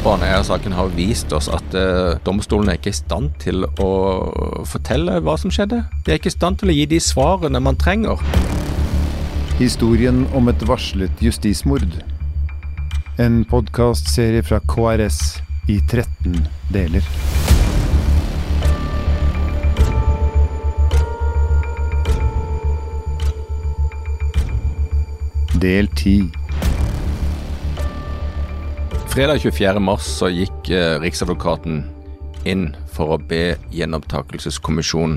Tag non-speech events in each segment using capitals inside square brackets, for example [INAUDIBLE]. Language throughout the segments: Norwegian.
Baneeiersaken har vist oss at uh, domstolen er ikke i stand til å fortelle hva som skjedde. De er ikke i stand til å gi de svarene man trenger. Historien om et varslet justismord. En podkastserie fra KRS i 13 deler. Del 10. Fredag 24. mars så gikk eh, Riksadvokaten inn for å be Gjenopptakelseskommisjonen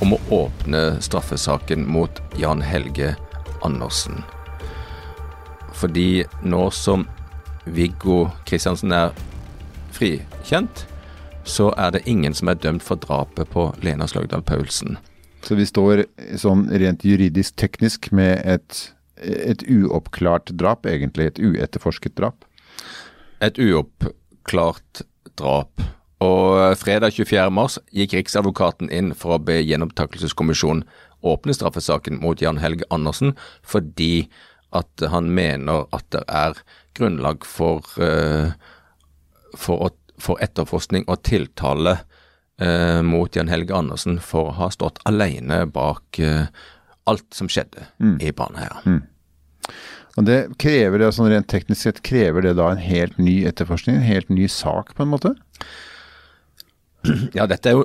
om å åpne straffesaken mot Jan Helge Andersen. Fordi nå som Viggo Kristiansen er frikjent, så er det ingen som er dømt for drapet på Lena Sløgdal Paulsen. Så vi står sånn rent juridisk teknisk med et, et uoppklart drap, egentlig. Et uetterforsket drap? Et uoppklart drap. Og fredag 24. mars gikk Riksadvokaten inn for å be Gjenopptakelseskommisjonen åpne straffesaken mot Jan Helge Andersen fordi at han mener at det er grunnlag for, uh, for, for etterforskning og tiltale uh, mot Jan Helge Andersen for å ha stått alene bak alt som skjedde mm. i Baneheia. Mm. Og det krever det, sånn Rent teknisk sett, krever det da en helt ny etterforskning? En helt ny sak, på en måte? Ja, dette er jo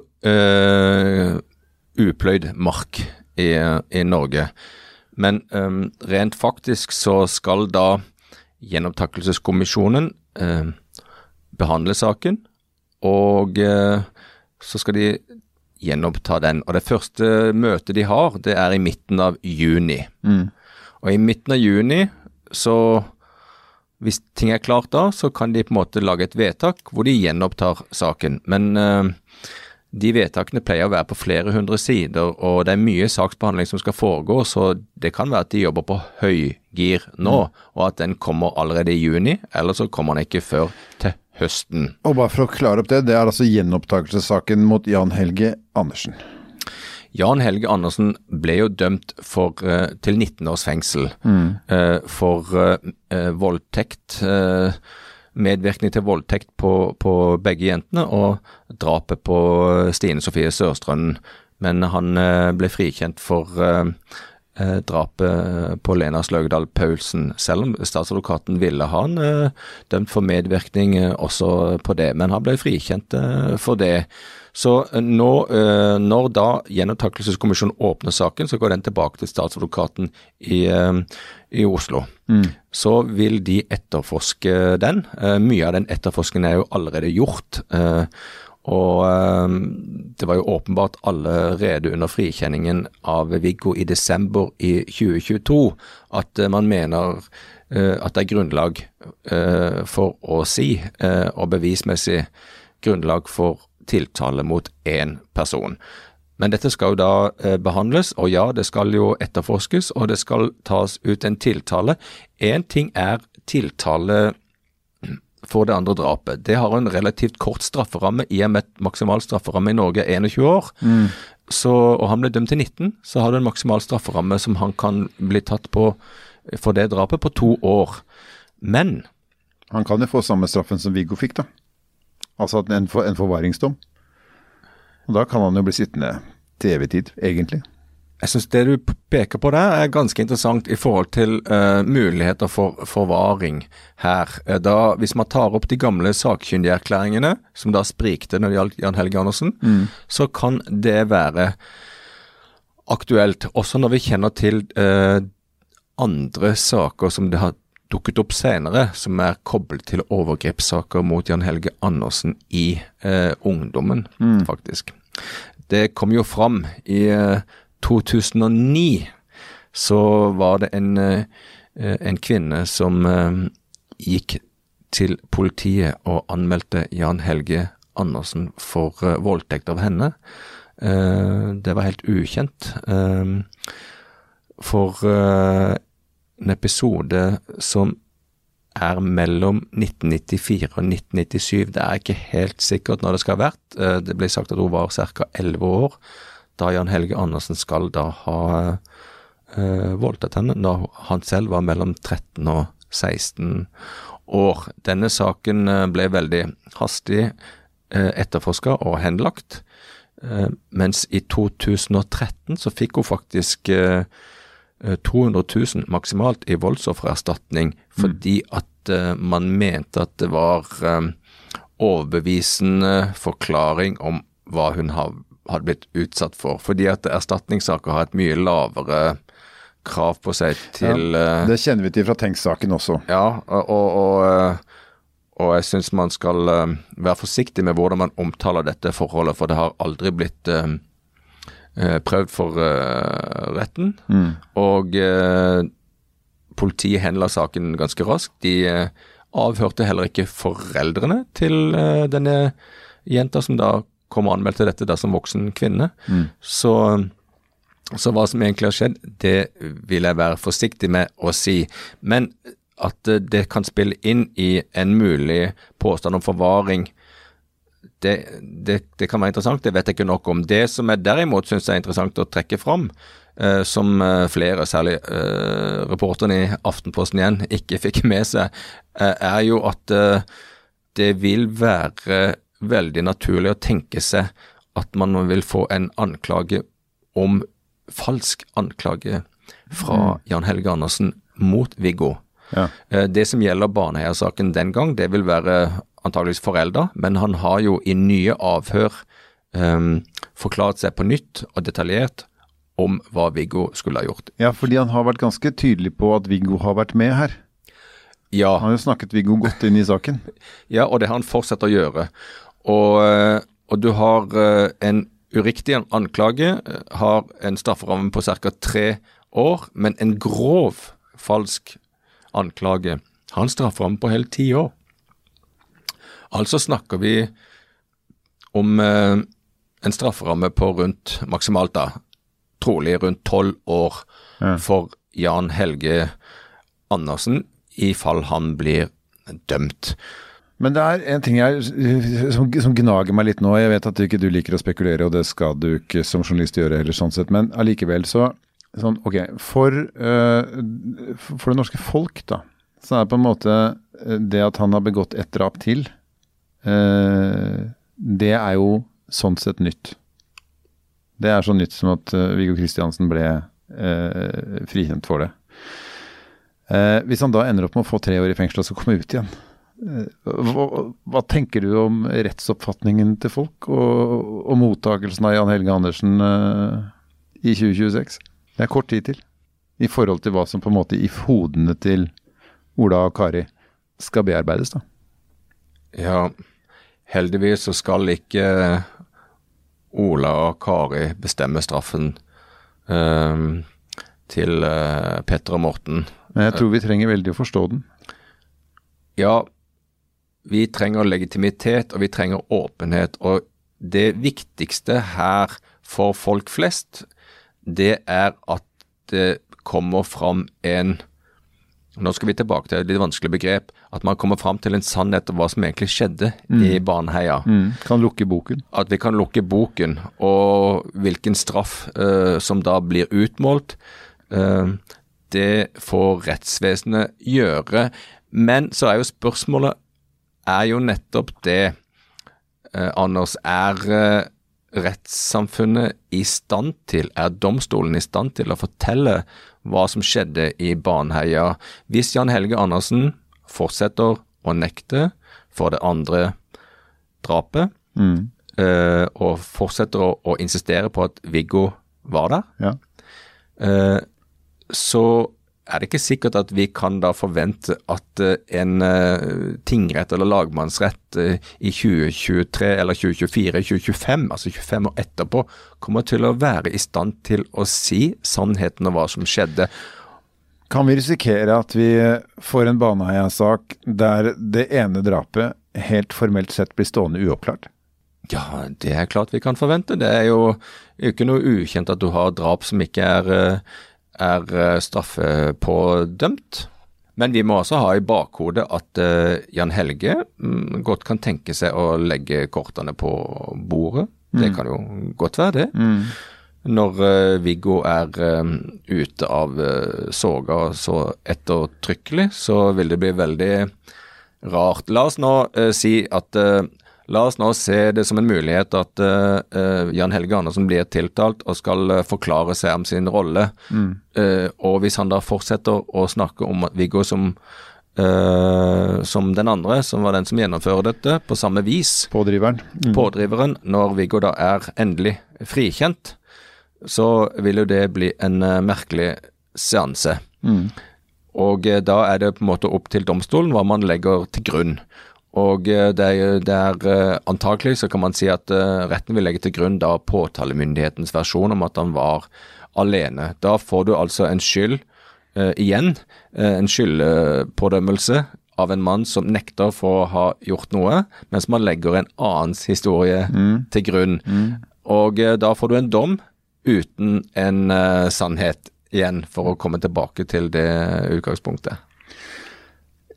upløyd mark i, i Norge. Men øh, rent faktisk så skal da Gjenopptakelseskommisjonen øh, behandle saken, og så skal de gjenoppta den. Og det første møtet de har, det er i midten av juni. Mm. Og i midten av juni så hvis ting er klart da, så kan de på en måte lage et vedtak hvor de gjenopptar saken. Men uh, de vedtakene pleier å være på flere hundre sider, og det er mye saksbehandling som skal foregå, så det kan være at de jobber på høygir nå, mm. og at den kommer allerede i juni, eller så kommer den ikke før til høsten. Og bare for å klare opp det, det er altså gjenopptakelsessaken mot Jan Helge Andersen. Jan Helge Andersen ble jo dømt for, uh, til 19 års fengsel mm. uh, for uh, voldtekt medvirkning til voldtekt på, på, begge jentene og drapet på Stine Sofie Sørstrønden. Men han eh, ble frikjent for eh, eh, drapet på Lena Sløgedal Paulsen, selv om statsadvokaten ville ha han dømt for medvirkning også på det. Men han ble frikjent for det. Så nå, når da Gjenopptakelseskommisjonen åpner saken, så går den tilbake til statsadvokaten i, i Oslo. Mm. Så vil de etterforske den. Mye av den etterforskningen er jo allerede gjort. Og det var jo åpenbart allerede under frikjenningen av Viggo i desember i 2022 at man mener at det er grunnlag for å si, og bevismessig grunnlag for tiltale mot én person. Men dette skal jo da eh, behandles, og ja, det skal jo etterforskes, og det skal tas ut en tiltale. Én ting er tiltale for det andre drapet. Det har en relativt kort strafferamme, i og med at maksimal strafferamme i Norge er 21 år. Mm. Så, og han ble dømt til 19, så har du en maksimal strafferamme som han kan bli tatt på for det drapet, på to år. Men Han kan jo få samme straffen som Viggo fikk, da. Altså en, for, en forvaringsdom. Og da kan han jo bli sittende til evig tid, egentlig. Jeg syns det du peker på der er ganske interessant i forhold til uh, muligheter for forvaring her. Eh, da, hvis man tar opp de gamle sakkyndigerklæringene, som da sprikte når det gjaldt Jan Helge Andersen, mm. så kan det være aktuelt. Også når vi kjenner til uh, andre saker som det har dukket opp senere, som er koblet til overgrepssaker mot Jan Helge Andersen i uh, ungdommen, mm. faktisk. Det kom jo fram i 2009. Så var det en, eh, en kvinne som eh, gikk til politiet og anmeldte Jan Helge Andersen for eh, voldtekt av henne. Det var helt ukjent. for en episode som er mellom 1994 og 1997. Det er ikke helt sikkert når det skal ha vært. Det ble sagt at hun var ca. 11 år da Jan Helge Andersen skal da ha eh, voldtatt henne, da han selv var mellom 13 og 16 år. Denne saken eh, ble veldig hastig eh, etterforska og henlagt. Eh, mens i 2013 så fikk hun faktisk 200 000 maksimalt i voldsoffererstatning fordi at man mente at det var overbevisende forklaring om hva hun hadde blitt utsatt for. Fordi at erstatningssaker har et mye lavere krav på seg til ja, Det kjenner vi til fra Tenk-saken også. Ja, og, og, og jeg syns man skal eh, være forsiktig med hvordan man omtaler dette forholdet, for det har aldri blitt prøvd for retten. Mm. Og politiet henla saken ganske raskt. De avhørte heller ikke foreldrene til denne jenta, som da kom og anmeldte dette da som voksen kvinne. Mm. Så så hva som egentlig har skjedd, det vil jeg være forsiktig med å si. Men at det kan spille inn i en mulig påstand om forvaring, det, det, det kan være interessant. Det vet jeg ikke nok om. Det som jeg derimot syns er interessant å trekke fram, Uh, som uh, flere, særlig uh, reporterne i Aftenposten igjen, ikke fikk med seg, eh, er jo at eh, det vil være veldig naturlig å tenke seg at man vil få en anklage om falsk anklage fra mm. Jan Helge Andersen mot Viggo. Ja. Eh, det som gjelder Baneheia-saken den gang, det vil være antageligvis forelda, men han har jo i nye avhør um, forklart seg på nytt og detaljert om hva Viggo skulle ha gjort. Ja, fordi han har vært ganske tydelig på at Viggo har vært med her. Ja. Han har jo snakket Viggo godt inn i saken. [LAUGHS] ja, og det har han fortsatt å gjøre. Og, eh, og du har eh, en uriktig anklage eh, har en strafferamme på ca. tre år, men en grov falsk anklage har en strafferamme på hele ti år. Altså snakker vi om eh, en strafferamme på rundt maksimalt da, trolig rundt tolv år ja. for Jan Helge Andersen i fall han blir dømt. Men det er en ting jeg, som, som, gnager meg litt nå. Jeg vet at ikke du liker å spekulere, og det skal du ikke som journalist gjøre heller, sånn sett. Men allikevel så sånn, Ok, for, uh, for det norske folk, da, så er det på en måte eh, det at han har begått et drap til, uh, det er jo sånn sett nytt. Det er så nytt som at uh, Viggo Kristiansen ble frikjent for det. hvis han da ender opp med å få tre år i fengsel og så komme ut igjen, hva, hva, tenker du om rettsoppfatningen til folk og, og mottakelsen av Jan Helge Andersen uh, i 2026? Det er kort tid til. I forhold til hva som på en måte i hodene til Ola og Kari skal bearbeides, da. Ja, heldigvis så skal ikke Ola og Kari bestemme straffen uh, til uh, Petter og Morten. Men jeg tror vi trenger veldig å forstå den. Ja, vi trenger legitimitet, og vi trenger åpenhet. Og det viktigste her for folk flest, det er at det kommer fram en nå skal vi tilbake til et litt vanskelig begrep. At man kommer fram til en sannhet om hva som egentlig skjedde mm. i Baneheia. Mm. Kan lukke boken. At vi kan lukke boken. Og hvilken straff uh, som da blir utmålt, uh, det får rettsvesenet gjøre. Men så er jo spørsmålet er jo nettopp det, eh, Anders. Er eh, rettssamfunnet i stand til, er domstolen i stand til å fortelle hva som skjedde i Baneheia, hvis Jan Helge Andersen fortsetter å nekte for det andre drapet, mm. eh, og fortsetter å, å, insistere på at Viggo var der, ja. eh, så er det ikke sikkert at vi kan da forvente at eh, en uh, tingrett eller lagmannsrett uh, i 2023 eller 2024, 2025, altså 25 år etterpå, kommer til å være i stand til å si sannheten om hva som skjedde. Kan vi risikere at vi får en Baneheia-sak der det ene drapet helt formelt sett blir stående uoppklart? Ja, det er klart vi kan forvente. Det er jo ikke noe ukjent at du har drap som ikke er er eh, straffepådømt. Men vi må også ha i bakhodet at uh, Jan Helge um, godt kan tenke seg å legge kortene på bordet. Mm. Det kan jo godt være det. Mm. Når uh, Viggo er ute av soga så ettertrykkelig, så vil det bli veldig rart. La oss nå si at La oss nå se det som en mulighet at uh, Jan Helge Andersen blir tiltalt og skal forklare seg om sin rolle. Mm. og hvis han da fortsetter å snakke om Viggo som Uh, som den andre, som var den som gjennomfører dette, på samme vis. Pådriveren. Mm. Pådriveren, når Viggo da er endelig frikjent, så vil jo det bli en uh, merkelig seanse. Mm. Og uh, da er det på en måte opp til domstolen hva man legger til grunn. Og det er, det er antakelig så kan man si at retten vil legge til grunn da påtalemyndighetens versjon om at han var alene. Da får du altså en skyld eh, igjen en skyldpådømmelse av en mann som nekter for å ha gjort noe, mens man legger en annens historie mm. til grunn. Mm. Og da får du en dom uten en sannhet igjen, for å komme tilbake til det utgangspunktet.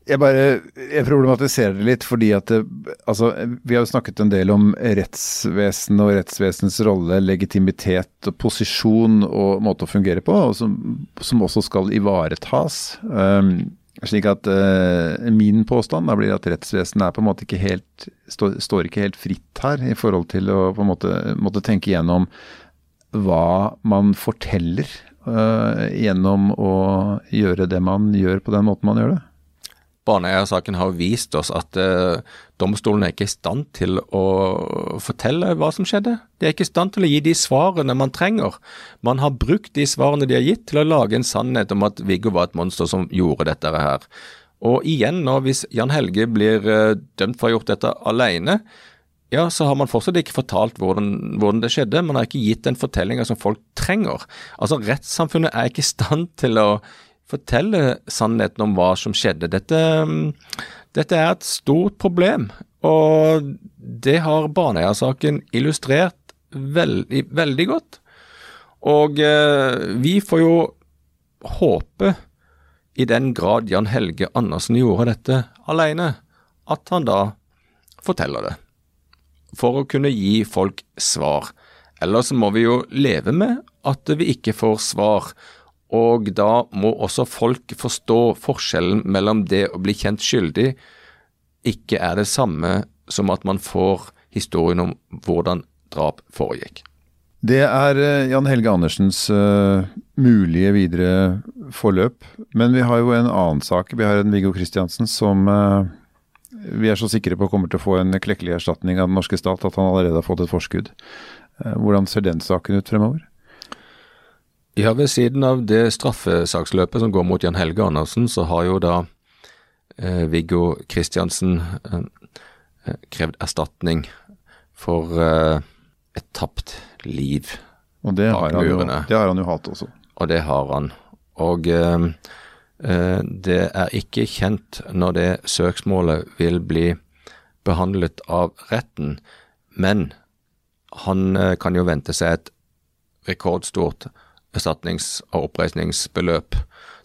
Jeg bare jeg problematiserer det litt fordi at det, altså, Vi har jo snakket en del om rettsvesen og rettsvesenets rolle, legitimitet og posisjon og måte å fungere på, og som, som også skal ivaretas. Um, slik at uh, Min påstand da blir at rettsvesenet er på en måte ikke helt, stå, står ikke helt fritt her i forhold til å på en måte måtte tenke gjennom hva man forteller uh, gjennom å gjøre det man gjør på den måten man gjør det. Baneeiersaken har vist oss at eh, domstolen er ikke i stand til å fortelle hva som skjedde. De er ikke i stand til å gi de svarene man trenger. Man har brukt de svarene de har gitt til å lage en sannhet om at Viggo var et monster som gjorde dette her. Og igjen, nå, hvis Jan Helge blir eh, dømt for å ha gjort dette alene, ja, så har man fortsatt ikke fortalt hvordan, hvordan, det skjedde. Man har ikke gitt den fortellinga som folk trenger. Altså, Rettssamfunnet er ikke i stand til å fortelle sannheten om hva som skjedde. Dette, dette er et stort problem, og det har Baneheia-saken illustrert veldig, veldig godt. Og eh, vi får jo håpe, i den grad Jan Helge Andersen gjorde dette alene, at han da forteller det. For å kunne gi folk svar. Ellers må vi jo leve med at vi ikke får svar, og da må også folk forstå forskjellen mellom det å bli kjent skyldig ikke er det samme som at man får historien om hvordan drap foregikk. Det er eh, Jan Helge Andersens uh, mulige videre forløp. Men vi har jo en annen sak. Vi har en Viggo Kristiansen som uh, vi er så sikre på kommer til å få en klekkelig erstatning av den norske stat at han allerede har fått et forskudd. Uh, hvordan ser den saken ut fremover? Ja, ved siden av det straffesaksløpet som går mot Jan Helge Andersen, så har jo da eh, Viggo Kristiansen eh, eh, krevd erstatning for eh, et tapt liv og det har. Jo, det har han jo hatt også. Og det har han. Og eh, eh, det er ikke kjent når det søksmålet vil bli behandlet av retten, men han kan jo vente seg et rekordstort erstatnings- og oppreisningsbeløp.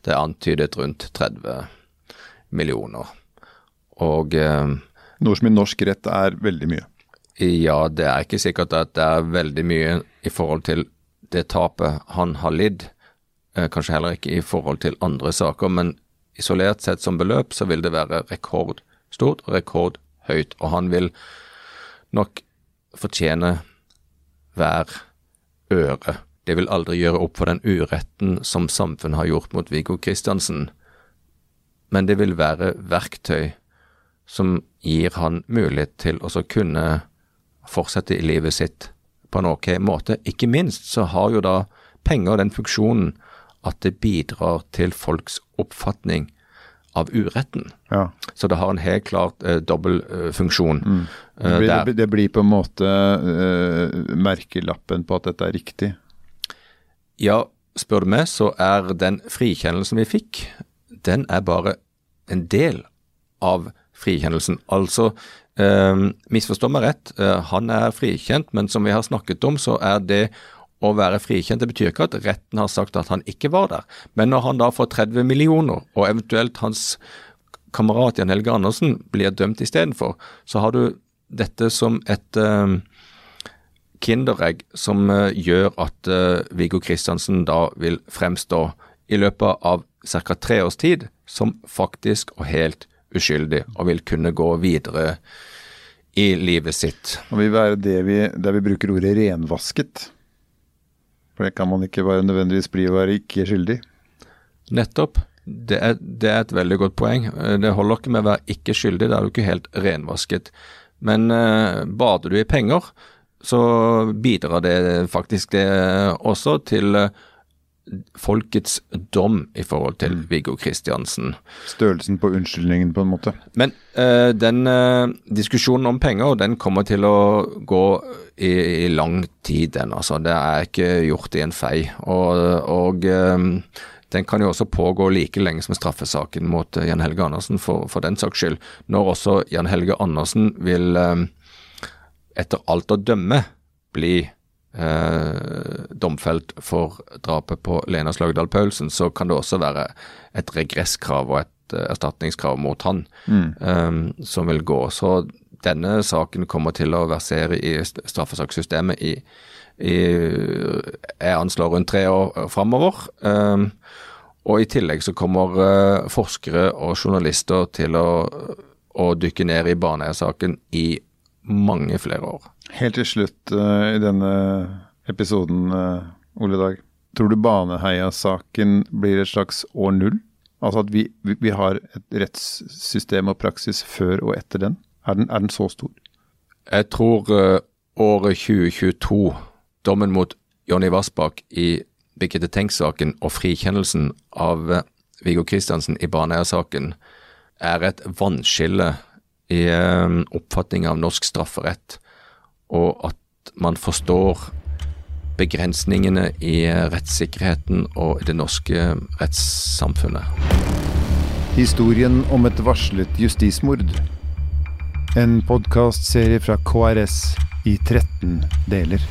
Det er antydet rundt 30 millioner. Og eh, Noe som i norsk rett er veldig mye? Ja, det er ikke sikkert at det er veldig mye i forhold til det tapet han har lidd. Eh, kanskje heller ikke i forhold til andre saker, men isolert sett som beløp så vil det være rekordstort og rekordhøyt. Og han vil nok fortjene hver øre det vil aldri gjøre opp for den uretten som samfunnet har gjort mot Viggo Kristiansen, men det vil være verktøy som gir han mulighet til å kunne fortsette i livet sitt på en ok måte. Ikke minst så har jo da penger den funksjonen at det bidrar til folks oppfatning av uretten. Ja. Så det har en helt klart eh, dobbel eh, funksjon. Mm. Det, blir, det, det, blir, på en måte eh, merkelappen på at dette er riktig? Ja, spør du meg, så er den frikjennelsen vi fikk, den er bare en del av frikjennelsen. Altså, eh, misforstå meg rett, eh, han er frikjent, men som vi har snakket om, så er det å være frikjent, det betyr ikke at retten har sagt at han ikke var der. Men når han da får 30 millioner, og eventuelt hans kamerat Jan Helge Andersen blir dømt istedenfor, så har du dette som et eh, kinderegg som uh, gjør at uh, Viggo Kristiansen da vil fremstå i løpet av ca. tre års tid som faktisk og helt uskyldig og vil kunne gå videre i livet sitt. Og vil være det vi, der vi bruker ordet renvasket. For det kan man ikke være nødvendigvis bli å være ikke skyldig. Nettopp. Det er, det er, et veldig godt poeng. Det holder ikke med å være ikke skyldig, da er du ikke helt renvasket. Men eh, bader du i penger, så bidrar det faktisk det også til eh, folkets dom i forhold til mm. Viggo Kristiansen. Størrelsen på unnskyldningen, på en måte. Men uh, den uh, diskusjonen om penger, den kommer til å gå i, i lang tid, den. Altså. Det er ikke gjort i en fei. Og, og um, den kan jo også pågå like lenge som straffesaken mot Jan Helge Andersen, for, for, den saks skyld. Når også Jan Helge Andersen vil, um, etter alt å dømme, bli eh, domfelt for drapet på Lena Slagdal Paulsen, så kan det også være et regresskrav og et eh, erstatningskrav mot han mm. eh, som vil gå. Så denne saken kommer til å versere i straffesakssystemet i jeg anslår rundt tre år framover. Um, og i tillegg så kommer uh, forskere og journalister til å, å dykke ned i Baneheia-saken i mange flere år. Helt til slutt uh, i denne episoden, uh, Ole Dag. Tror du Baneheia-saken blir et slags år null? Altså at vi, vi, har et rettssystem og praksis før og etter den? Er den, er den så stor? Jeg tror året 2022 dommen mot Jonny Vassbakk i Birgitte Tengs-saken og frikjennelsen av Viggo Kristiansen i Baneheia-saken er et vannskille i eh, oppfatning av norsk strafferett, og at man forstår begrensningene i rettssikkerheten og i det norske rettssamfunnet. Historien om et varslet justismord. En podkastserie fra KRS i 13 deler.